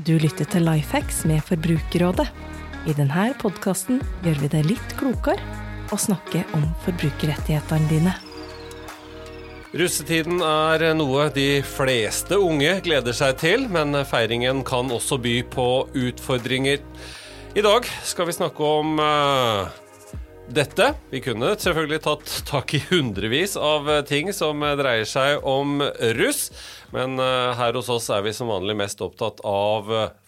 Du lytter til Lifehacks med Forbrukerrådet. I denne podkasten gjør vi det litt klokere å snakke om forbrukerrettighetene dine. Russetiden er noe de fleste unge gleder seg til, men feiringen kan også by på utfordringer. I dag skal vi snakke om uh, dette. Vi kunne selvfølgelig tatt tak i hundrevis av ting som dreier seg om russ, men uh, her hos oss er vi som vanlig mest opptatt av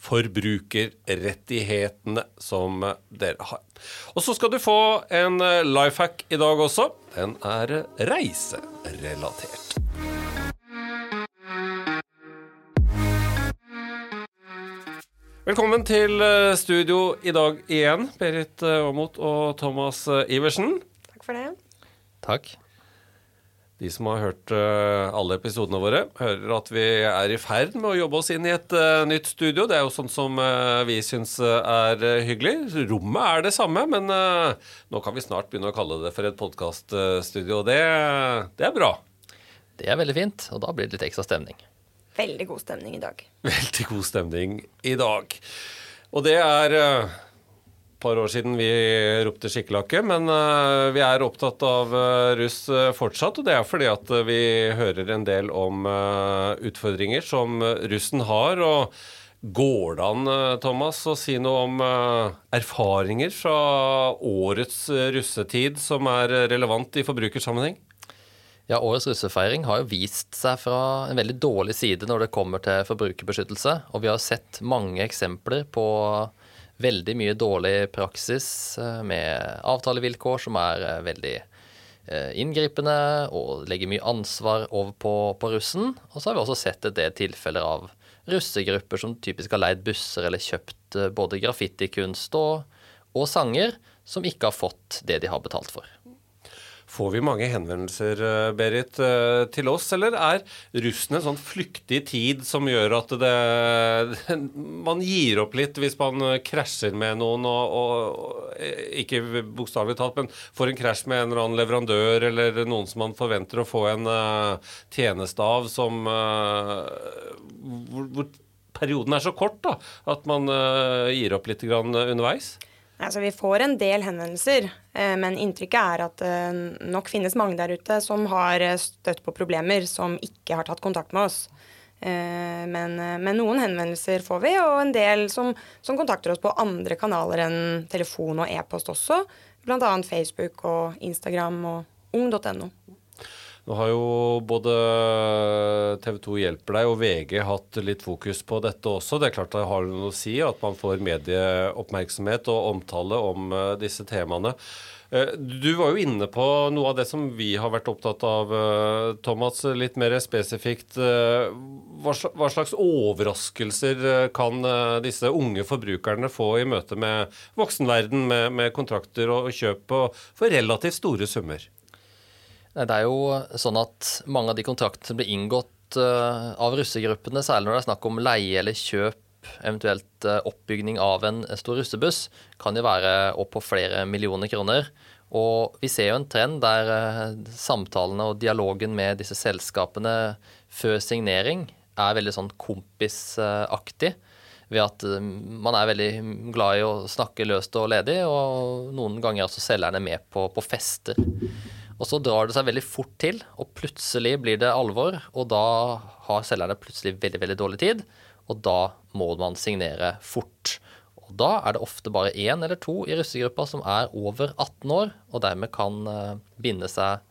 forbrukerrettighetene som dere har. Og så skal du få en life hack i dag også. Den er reiserelatert. Velkommen til eh, studio i dag igjen, Berit eh, Aamodt og Thomas eh, Iversen. Takk for det. Takk. De som har hørt alle episodene våre, hører at vi er i ferd med å jobbe oss inn i et nytt studio. Det er jo sånn som vi syns er hyggelig. Rommet er det samme, men nå kan vi snart begynne å kalle det for et podkaststudio. Det, det er bra. Det er veldig fint, og da blir det litt ekstra stemning. Veldig god stemning i dag. Veldig god stemning i dag. Og det er et par år siden vi ropte skikkelakke, men vi er opptatt av russ fortsatt. Og det er fordi at vi hører en del om utfordringer som russen har. og Går det an, Thomas, å si noe om erfaringer fra årets russetid som er relevant i forbrukersammenheng? Ja, Årets russefeiring har jo vist seg fra en veldig dårlig side når det kommer til forbrukerbeskyttelse. Og vi har sett mange eksempler på veldig mye dårlig praksis med avtalevilkår som er veldig inngripende og legger mye ansvar over på, på russen. Og så har vi også sett en del tilfeller av russegrupper som typisk har leid busser eller kjøpt både graffitikunst og, og sanger, som ikke har fått det de har betalt for. Får vi mange henvendelser, Berit, til oss, eller er russen en sånn flyktig tid som gjør at det, man gir opp litt hvis man krasjer med noen, og, og ikke bokstavelig talt, men får en krasj med en eller annen leverandør eller noen som man forventer å få en uh, tjeneste av, som hvor, hvor, perioden er så kort da, at man gir opp litt underveis? Altså, vi får en del henvendelser, men inntrykket er at det nok finnes mange der ute som har støtt på problemer som ikke har tatt kontakt med oss. Men, men noen henvendelser får vi, og en del som, som, kontakter oss på andre kanaler enn telefon og e-post også. Bl.a. Facebook og Instagram og ung.no. Nå har jo både TV 2 Hjelper deg og VG hatt litt fokus på dette også. Det er klart det har noe å si at man får medieoppmerksomhet og omtale om disse temaene. Du var jo inne på noe av det som vi har vært opptatt av, Thomas. Litt mer spesifikt. Hva slags overraskelser kan disse unge forbrukerne få i møte med voksenverden, med, med kontrakter og kjøp for relativt store summer? Det er jo sånn at mange av de kontraktene som blir inngått av russegruppene, særlig når det er snakk om leie eller kjøp, eventuelt oppbygning av en stor russebuss, kan jo være opp på flere millioner kroner. Og vi ser jo en trend der samtalene og dialogen med disse selskapene før signering er veldig sånn kompisaktig. Ved at man er veldig glad i å snakke løst og ledig, og noen ganger også selgerne med på, på fester. Og så drar det seg veldig fort til, og plutselig blir det alvor. Og da har selgerne plutselig veldig veldig dårlig tid, og da må man signere fort. Og da er det ofte bare én eller to i russegruppa som er over 18 år, og dermed kan binde seg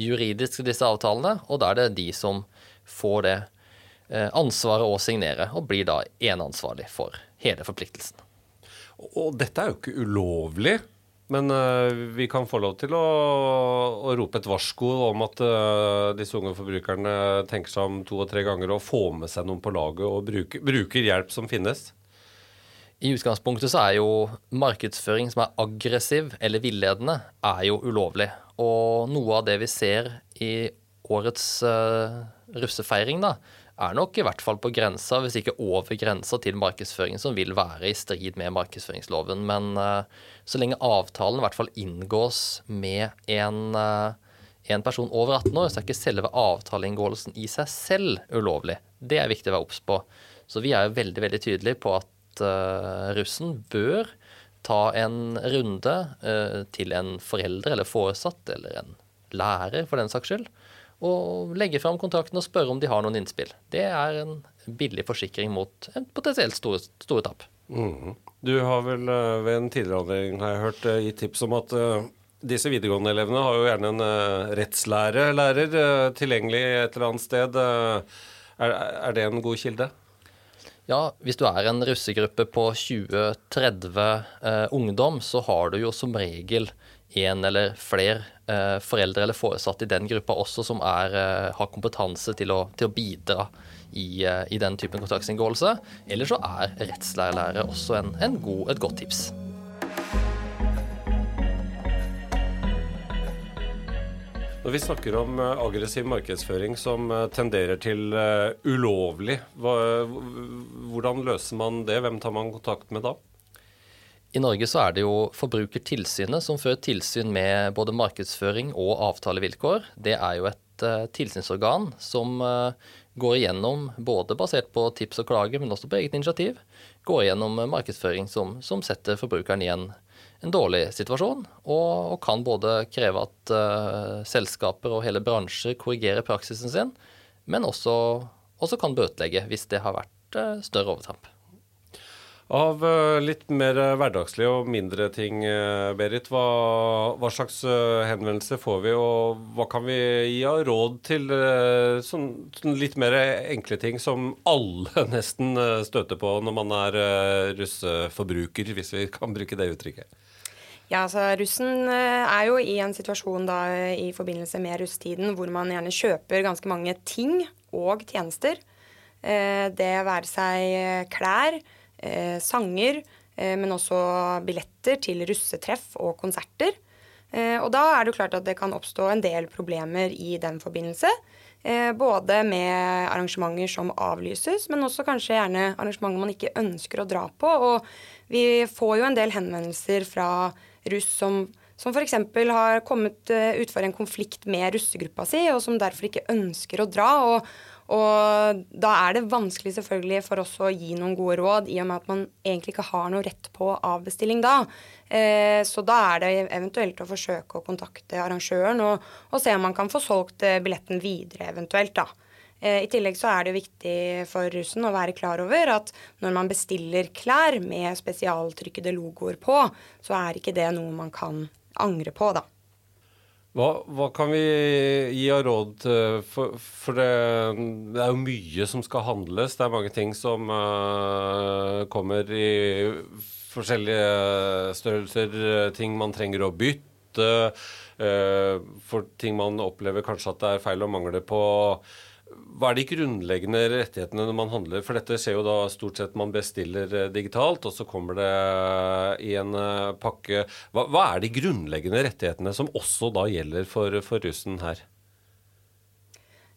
juridisk til disse avtalene. Og da er det de som får det ansvaret å signere, og blir da eneansvarlig for hele forpliktelsen. Og dette er jo ikke ulovlig. Men uh, vi kan få lov til å, å rope et varsko om at uh, disse unge forbrukerne tenker seg om to og tre ganger og får med seg noen på laget og bruker, bruker hjelp som finnes. I utgangspunktet så er jo markedsføring som er aggressiv eller villedende, er jo ulovlig. Og noe av det vi ser i årets uh, russefeiring, da, er nok i hvert fall på grensa, hvis ikke over grensa til markedsføring, som vil være i strid med markedsføringsloven. Men uh, så lenge avtalen i hvert fall inngås med en, uh, en, person over 18 år, så er ikke selve avtaleinngåelsen i seg selv ulovlig. Det er viktig å være obs på. Så vi er jo veldig, veldig tydelige på at uh, russen bør ta en runde til en forelder eller foresatt eller en lærer for den saks skyld, og legge fram kontrakten og spørre om de har noen innspill. Det er en billig forsikring mot en potensielt store, store tap. Mm. Du har vel uh, ved en tidligere anledning har jeg hørt gitt tips om at disse videregående-elevene har jo gjerne en rettslærer tilgjengelig et eller annet sted. Er, er det en god kilde? Ja, hvis du er en russegruppe på 20-30 eh, ungdom, så har du jo som regel en eller flere eh, foreldre eller foresatte i den gruppa også som er, eh, har kompetanse til å, til å bidra i, eh, i, den typen kontraktsinngåelse. Eller så er rettslærerlære også en, en god, et godt tips. Når vi snakker om eh, aggressiv markedsføring som eh, tenderer til uh, ulovlig, hvordan løser man det? Hvem tar man kontakt med da? I Norge så er det jo Forbrukertilsynet som fører tilsyn med både markedsføring og avtalevilkår. Det er jo et uh, tilsynsorgan som uh, går igjennom, både basert på tips og klager, men også på eget initiativ, går igjennom markedsføring som, som setter forbrukeren i en en dårlig situasjon, og, og kan både kreve at uh, selskaper og hele bransjer korrigerer praksisen sin, men også, også kan bøtelegge hvis det har vært større overtramp. Av uh, litt mer hverdagslige og mindre ting, Berit, hva, hva, slags henvendelser får vi, og hva kan vi gi av råd til sånn, sånn litt mer enkle ting som alle nesten støter på når man er russeforbruker, hvis vi kan bruke det uttrykket? Ja, altså Russen eh, er jo i en situasjon da i forbindelse med russetiden hvor man gjerne kjøper ganske mange ting og tjenester. Eh, det være seg eh, sanger, sanger, men også billetter til russetreff og konserter. Og da er det jo klart at det kan oppstå en del problemer i den forbindelse. Både med arrangementer som avlyses, men også kanskje gjerne arrangementer man ikke ønsker å dra på. Og vi får jo en del henvendelser fra russ som, som f.eks. har kommet uh, utfor en konflikt med russegruppa si, og som derfor ikke ønsker å dra. og og da er det vanskelig selvfølgelig for oss å gi noen gode råd, i og med at man egentlig ikke har noe rett på avbestilling da. Eh, så da er det eventuelt å forsøke å kontakte arrangøren og, og se om man kan få solgt eh, billetten videre eventuelt, da. Eh, I tillegg så er det viktig for russen å være klar over at når man bestiller klær med spesialtrykkede logoer på, så er ikke det noe man kan angre på, da. Hva, hva, kan vi gi av råd For, for det, det, er jo mye som skal handles. Det er mange ting som uh, kommer i forskjellige størrelser. Ting man trenger å bytte. Uh, for ting man opplever kanskje at det er feil og mangler på. Hva er de grunnleggende rettighetene når man handler? For dette skjer jo da stort sett man bestiller eh, digitalt, og så kommer det eh, i en eh, pakke. Hva, hva er de grunnleggende rettighetene som også da gjelder for, for russen her?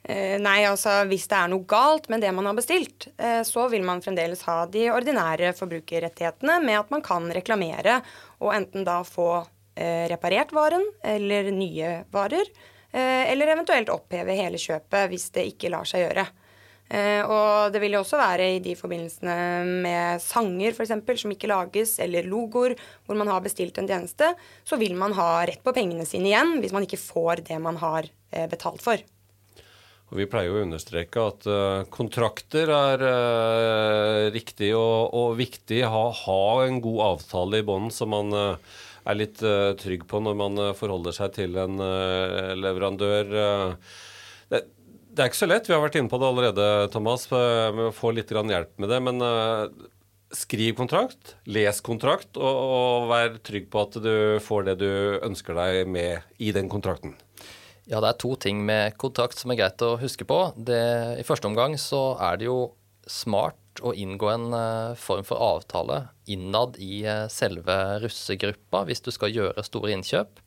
Nei, altså hvis det er noe galt med det man har bestilt, så vil man fremdeles ha de ordinære forbrukerrettighetene med at man kan reklamere og enten da få reparert varen eller nye varer eller eventuelt oppheve hele kjøpet hvis det ikke lar seg gjøre. Eh, og det vil jo også være i de forbindelsene med sanger f.eks. som ikke lages, eller logoer hvor man har bestilt en tjeneste, så vil man ha rett på pengene sine igjen hvis man ikke får det man har eh, betalt for. Og Vi pleier å understreke at kontrakter er riktig og, og viktig. Ha, ha, en god avtale i bånn som man er litt uh, trygg på når man uh, forholder seg til en uh, leverandør. Det, det, er ikke så lett. Vi har vært inne på det allerede, Thomas, med å få litt hjelp med det. Men skriv kontrakt, les kontrakt, og, og vær trygg på at du får det du ønsker deg med i den kontrakten. Ja, det er to ting med kontrakt som er greit å huske på. Det, I første omgang så er det jo smart å inngå en uh, form for avtale innad i uh, selve russegruppa hvis du skal gjøre store innkjøp.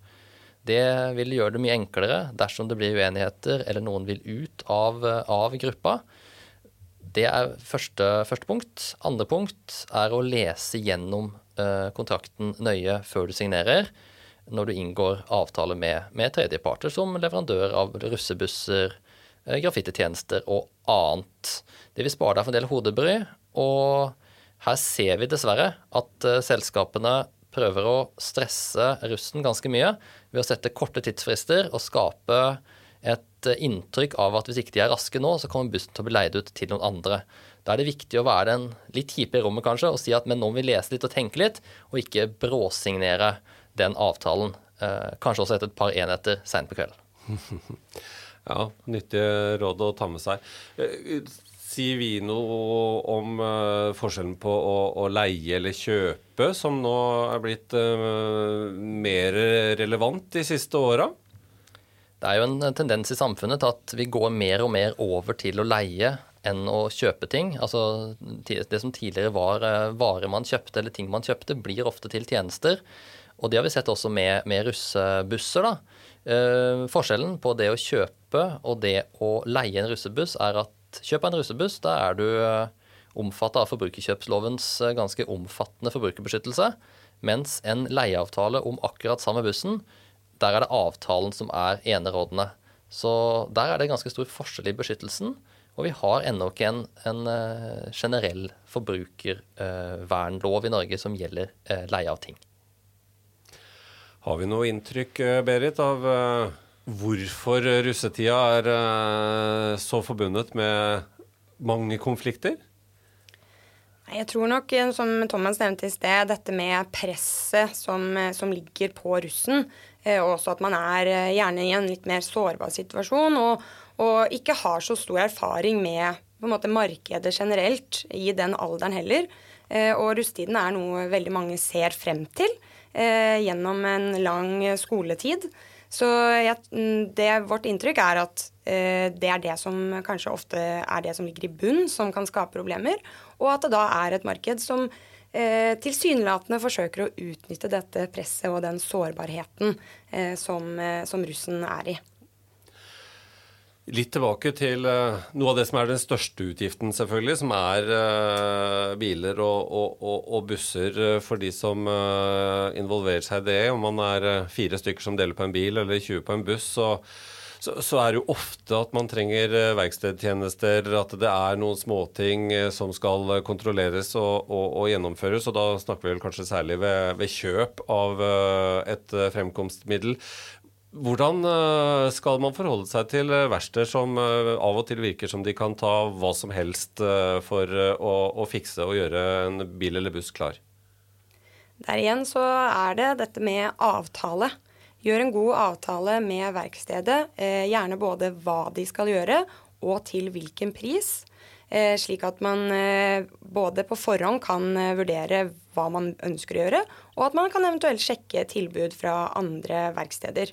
Det vil gjøre det mye enklere dersom det blir uenigheter eller noen vil ut av, uh, av gruppa. Det er første, første, punkt. Andre punkt er å lese gjennom kontrakten nøye før du signerer, når du inngår avtale med, med tredjeparter, som leverandør av russebusser, graffititjenester og annet. Det vil spare deg for en del hodebry. Og her ser vi dessverre at selskapene prøver å stresse russen ganske mye ved å sette korte tidsfrister og skape et inntrykk av at hvis ikke de er raske nå, så kommer bussen til å bli leid ut til noen andre. Da er det viktig å være den litt kjipe i rommet kanskje og si at men nå må vi lese litt og tenke litt, og ikke bråsignere den avtalen. Eh, kanskje også etter et par enheter seint på kvelden. ja, nyttige råd å ta med seg. Eh, sier vi noe om uh, forskjellen på å, å, leie eller kjøpe, som nå er blitt uh, mer relevant de siste åra? Det er jo en tendens i samfunnet til at vi går mer og mer over til å leie enn å kjøpe ting. Altså Det som tidligere var varer man kjøpte eller ting man kjøpte, blir ofte til tjenester. Og det har vi sett også med, med russebusser. da. Forskjellen på det å kjøpe og det å leie en russebuss er at kjøp av en russebuss, da er du omfatta omfattet av forbrukerkjøpslovens eh, ganske omfattende forbrukerbeskyttelse. Mens en leieavtale om akkurat samme bussen, der er det avtalen som er enerådende. Så der er det ganske stor forskjell i beskyttelsen. Og vi har ennå ikke en, en uh, generell forbrukervernlov uh, i Norge som gjelder uh, leie av ting. Har vi noe inntrykk, Berit, av hvorfor russetida er uh, så forbundet med mange konflikter? Jeg tror nok, eh, som Thomas nevnte i sted, dette med presset som, eh, som ligger på russen, og også at man er gjerne i en litt mer sårbar situasjon og, og ikke har så stor erfaring med måte markedet generelt i den alderen heller. Og russetiden er noe veldig mange ser frem til gjennom en lang skoletid. Så jeg, mm, det, vårt inntrykk er at eh, det er det som kanskje ofte er det som ligger i bunn, som kan skape problemer, og at det da er et marked som eh, tilsynelatende forsøker å utnytte dette presset og den sårbarheten eh, som, eh, som russen er i. Litt tilbake til uh, noe av det som er den største utgiften, selvfølgelig, som er uh, biler og, og, og, og, busser uh, for de som involverer seg i det. Om man er fire stykker som deler på en bil eller 20 på en buss, så, så, så er det jo ofte at man trenger verkstedtjenester, at det er noen småting som skal kontrolleres og, gjennomføres. Og da snakker vi vel kanskje særlig ved, ved kjøp av et fremkomstmiddel. Hvordan eh, skal man forholde seg til eh, verksteder som eh, av og til virker som de kan ta hva som helst for å, å fikse og gjøre en bil eller buss klar? Der igjen så er det dette med avtale. Gjør en god avtale med verkstedet. gjerne både hva de skal gjøre, og til hvilken pris. slik at man både på forhånd kan vurdere hva man ønsker å gjøre, og at man kan eventuelt sjekke tilbud fra andre verksteder.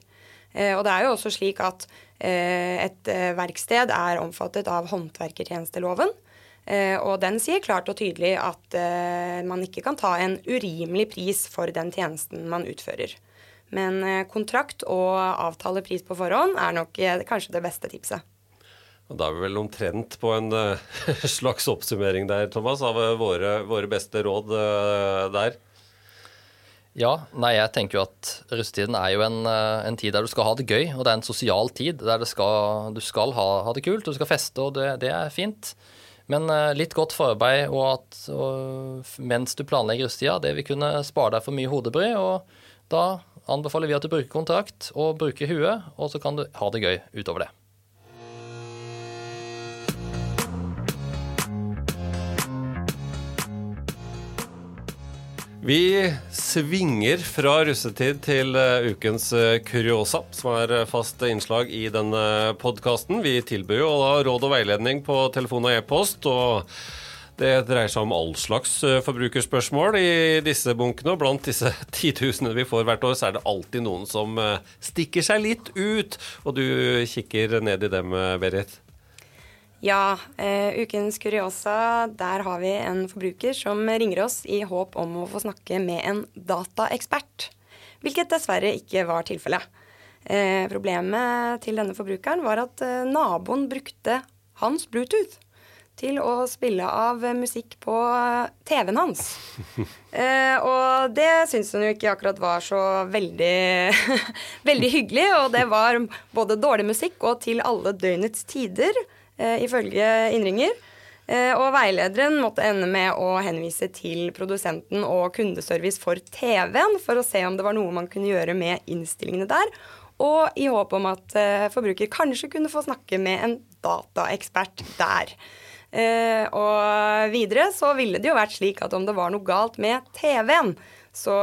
Eh, og det er jo også slik at eh, et eh, verksted er omfattet av håndverkertjenesteloven. Og den sier klart og tydelig at man ikke kan ta en urimelig pris for den tjenesten man utfører. Men kontrakt og avtale pris på forhånd er nok kanskje det beste tipset. Og Da er vi vel omtrent på en slags oppsummering der, Thomas, av våre, våre beste råd der. Ja, nei, jeg tenker jo at russetiden er jo en, eh, en, tid der du skal ha det gøy. Og det er en sosial tid der skal, du skal ha, ha, det kult, du skal feste, og det, det er fint. Men uh, litt godt forarbeid og at, og, mens du planlegger russetida, det vil kunne spare deg for mye hodebry. Og da anbefaler vi at du bruker kontrakt og bruker huet, og så kan du ha det gøy utover det. Vi svinger fra russetid til uh, ukens uh, kuriosa, som er uh, fast innslag i denne podkasten. Vi tilbyr jo da råd og veiledning på telefon og e-post. og det dreier seg om all slags forbrukerspørsmål i disse bunkene. Og blant disse titusenene vi får hvert år, så er det alltid noen som stikker seg litt ut. Og du kikker ned i dem, Berit? Ja, eh, ukens kuriosa. Der har vi en forbruker som ringer oss i håp om å få snakke med en dataekspert. Hvilket dessverre ikke var tilfellet. Eh, problemet til denne forbrukeren var at eh, naboen brukte hans Bluetooth. til å spille av musikk på TV-en hans. Eh, og det syns hun jo ikke akkurat var så veldig, veldig hyggelig. Og det var både dårlig musikk og til alle døgnets tider, eh, ifølge innringer. Eh, og veilederen måtte ende med å henvise til produsenten og kundeservice for TV-en for å se om det var noe man kunne gjøre med innstillingene der. Og i håp om at eh, forbruker kanskje kunne få snakke med en dataekspert der. Eh, og videre så ville det jo vært slik at om det var noe galt med TV-en, så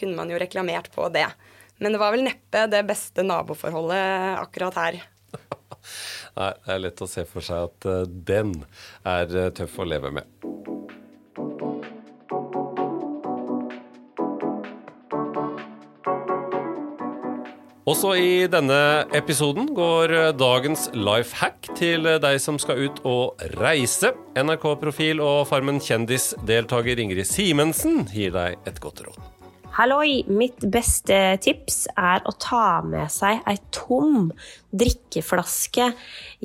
kunne man jo reklamert på det. Men det var vel neppe det beste naboforholdet akkurat her. Nei, det er lett å se for seg at uh, den er uh, tøff å leve med. Også i denne episoden går dagens life hack til deg som skal ut og reise. NRK-profil og Farmen kjendis-deltaker Ingrid Simensen gir deg et godt råd. Halloi! Mitt beste tips er å ta med seg ei tom drikkeflaske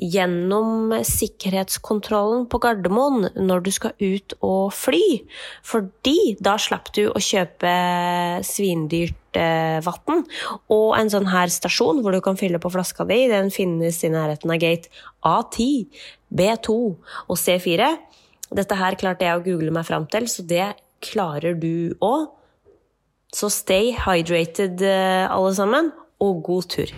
gjennom sikkerhetskontrollen på Gardermoen når du skal ut og fly. Fordi da slapp du å kjøpe svindyrt eh, vann. Og en sånn her stasjon hvor du kan fylle på flaska di, den finnes i nærheten av gate A10, B2 og C4. Dette her klarte jeg å google meg fram til, så det klarer du òg. Så stay hydrated, eh, alle sammen, og god tur.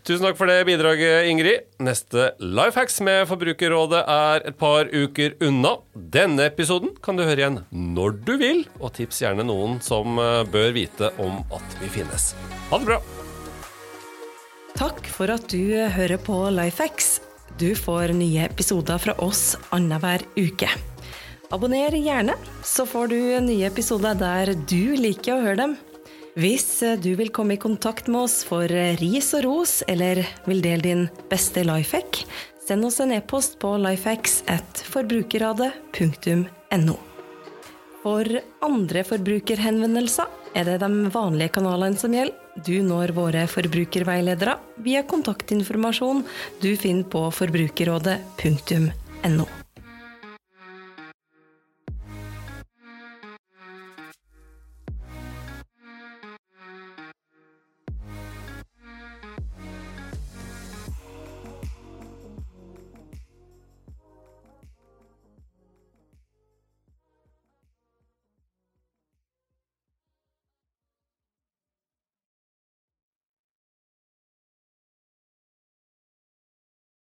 Tusen takk for det bidraget, Ingrid. Neste Lifehacks med Forbrukerrådet er et par uker unna. Denne episoden kan du høre igjen når du vil, og tips gjerne noen som eh, bør vite om at vi finnes. Ha det bra! Takk for at du hører på Lifehacks. Du får nye episoder fra oss annenhver uke. Abonner gjerne, så får du nye episoder der du liker å høre dem. Hvis du vil komme i kontakt med oss for ris og ros, eller vil dele din beste lifehack, send oss en e-post på lifehacks.forbrukerradet.no. For andre forbrukerhenvendelser er det de vanlige kanalene som gjelder. Du når våre forbrukerveiledere via kontaktinformasjon du finner på forbrukerrådet.no.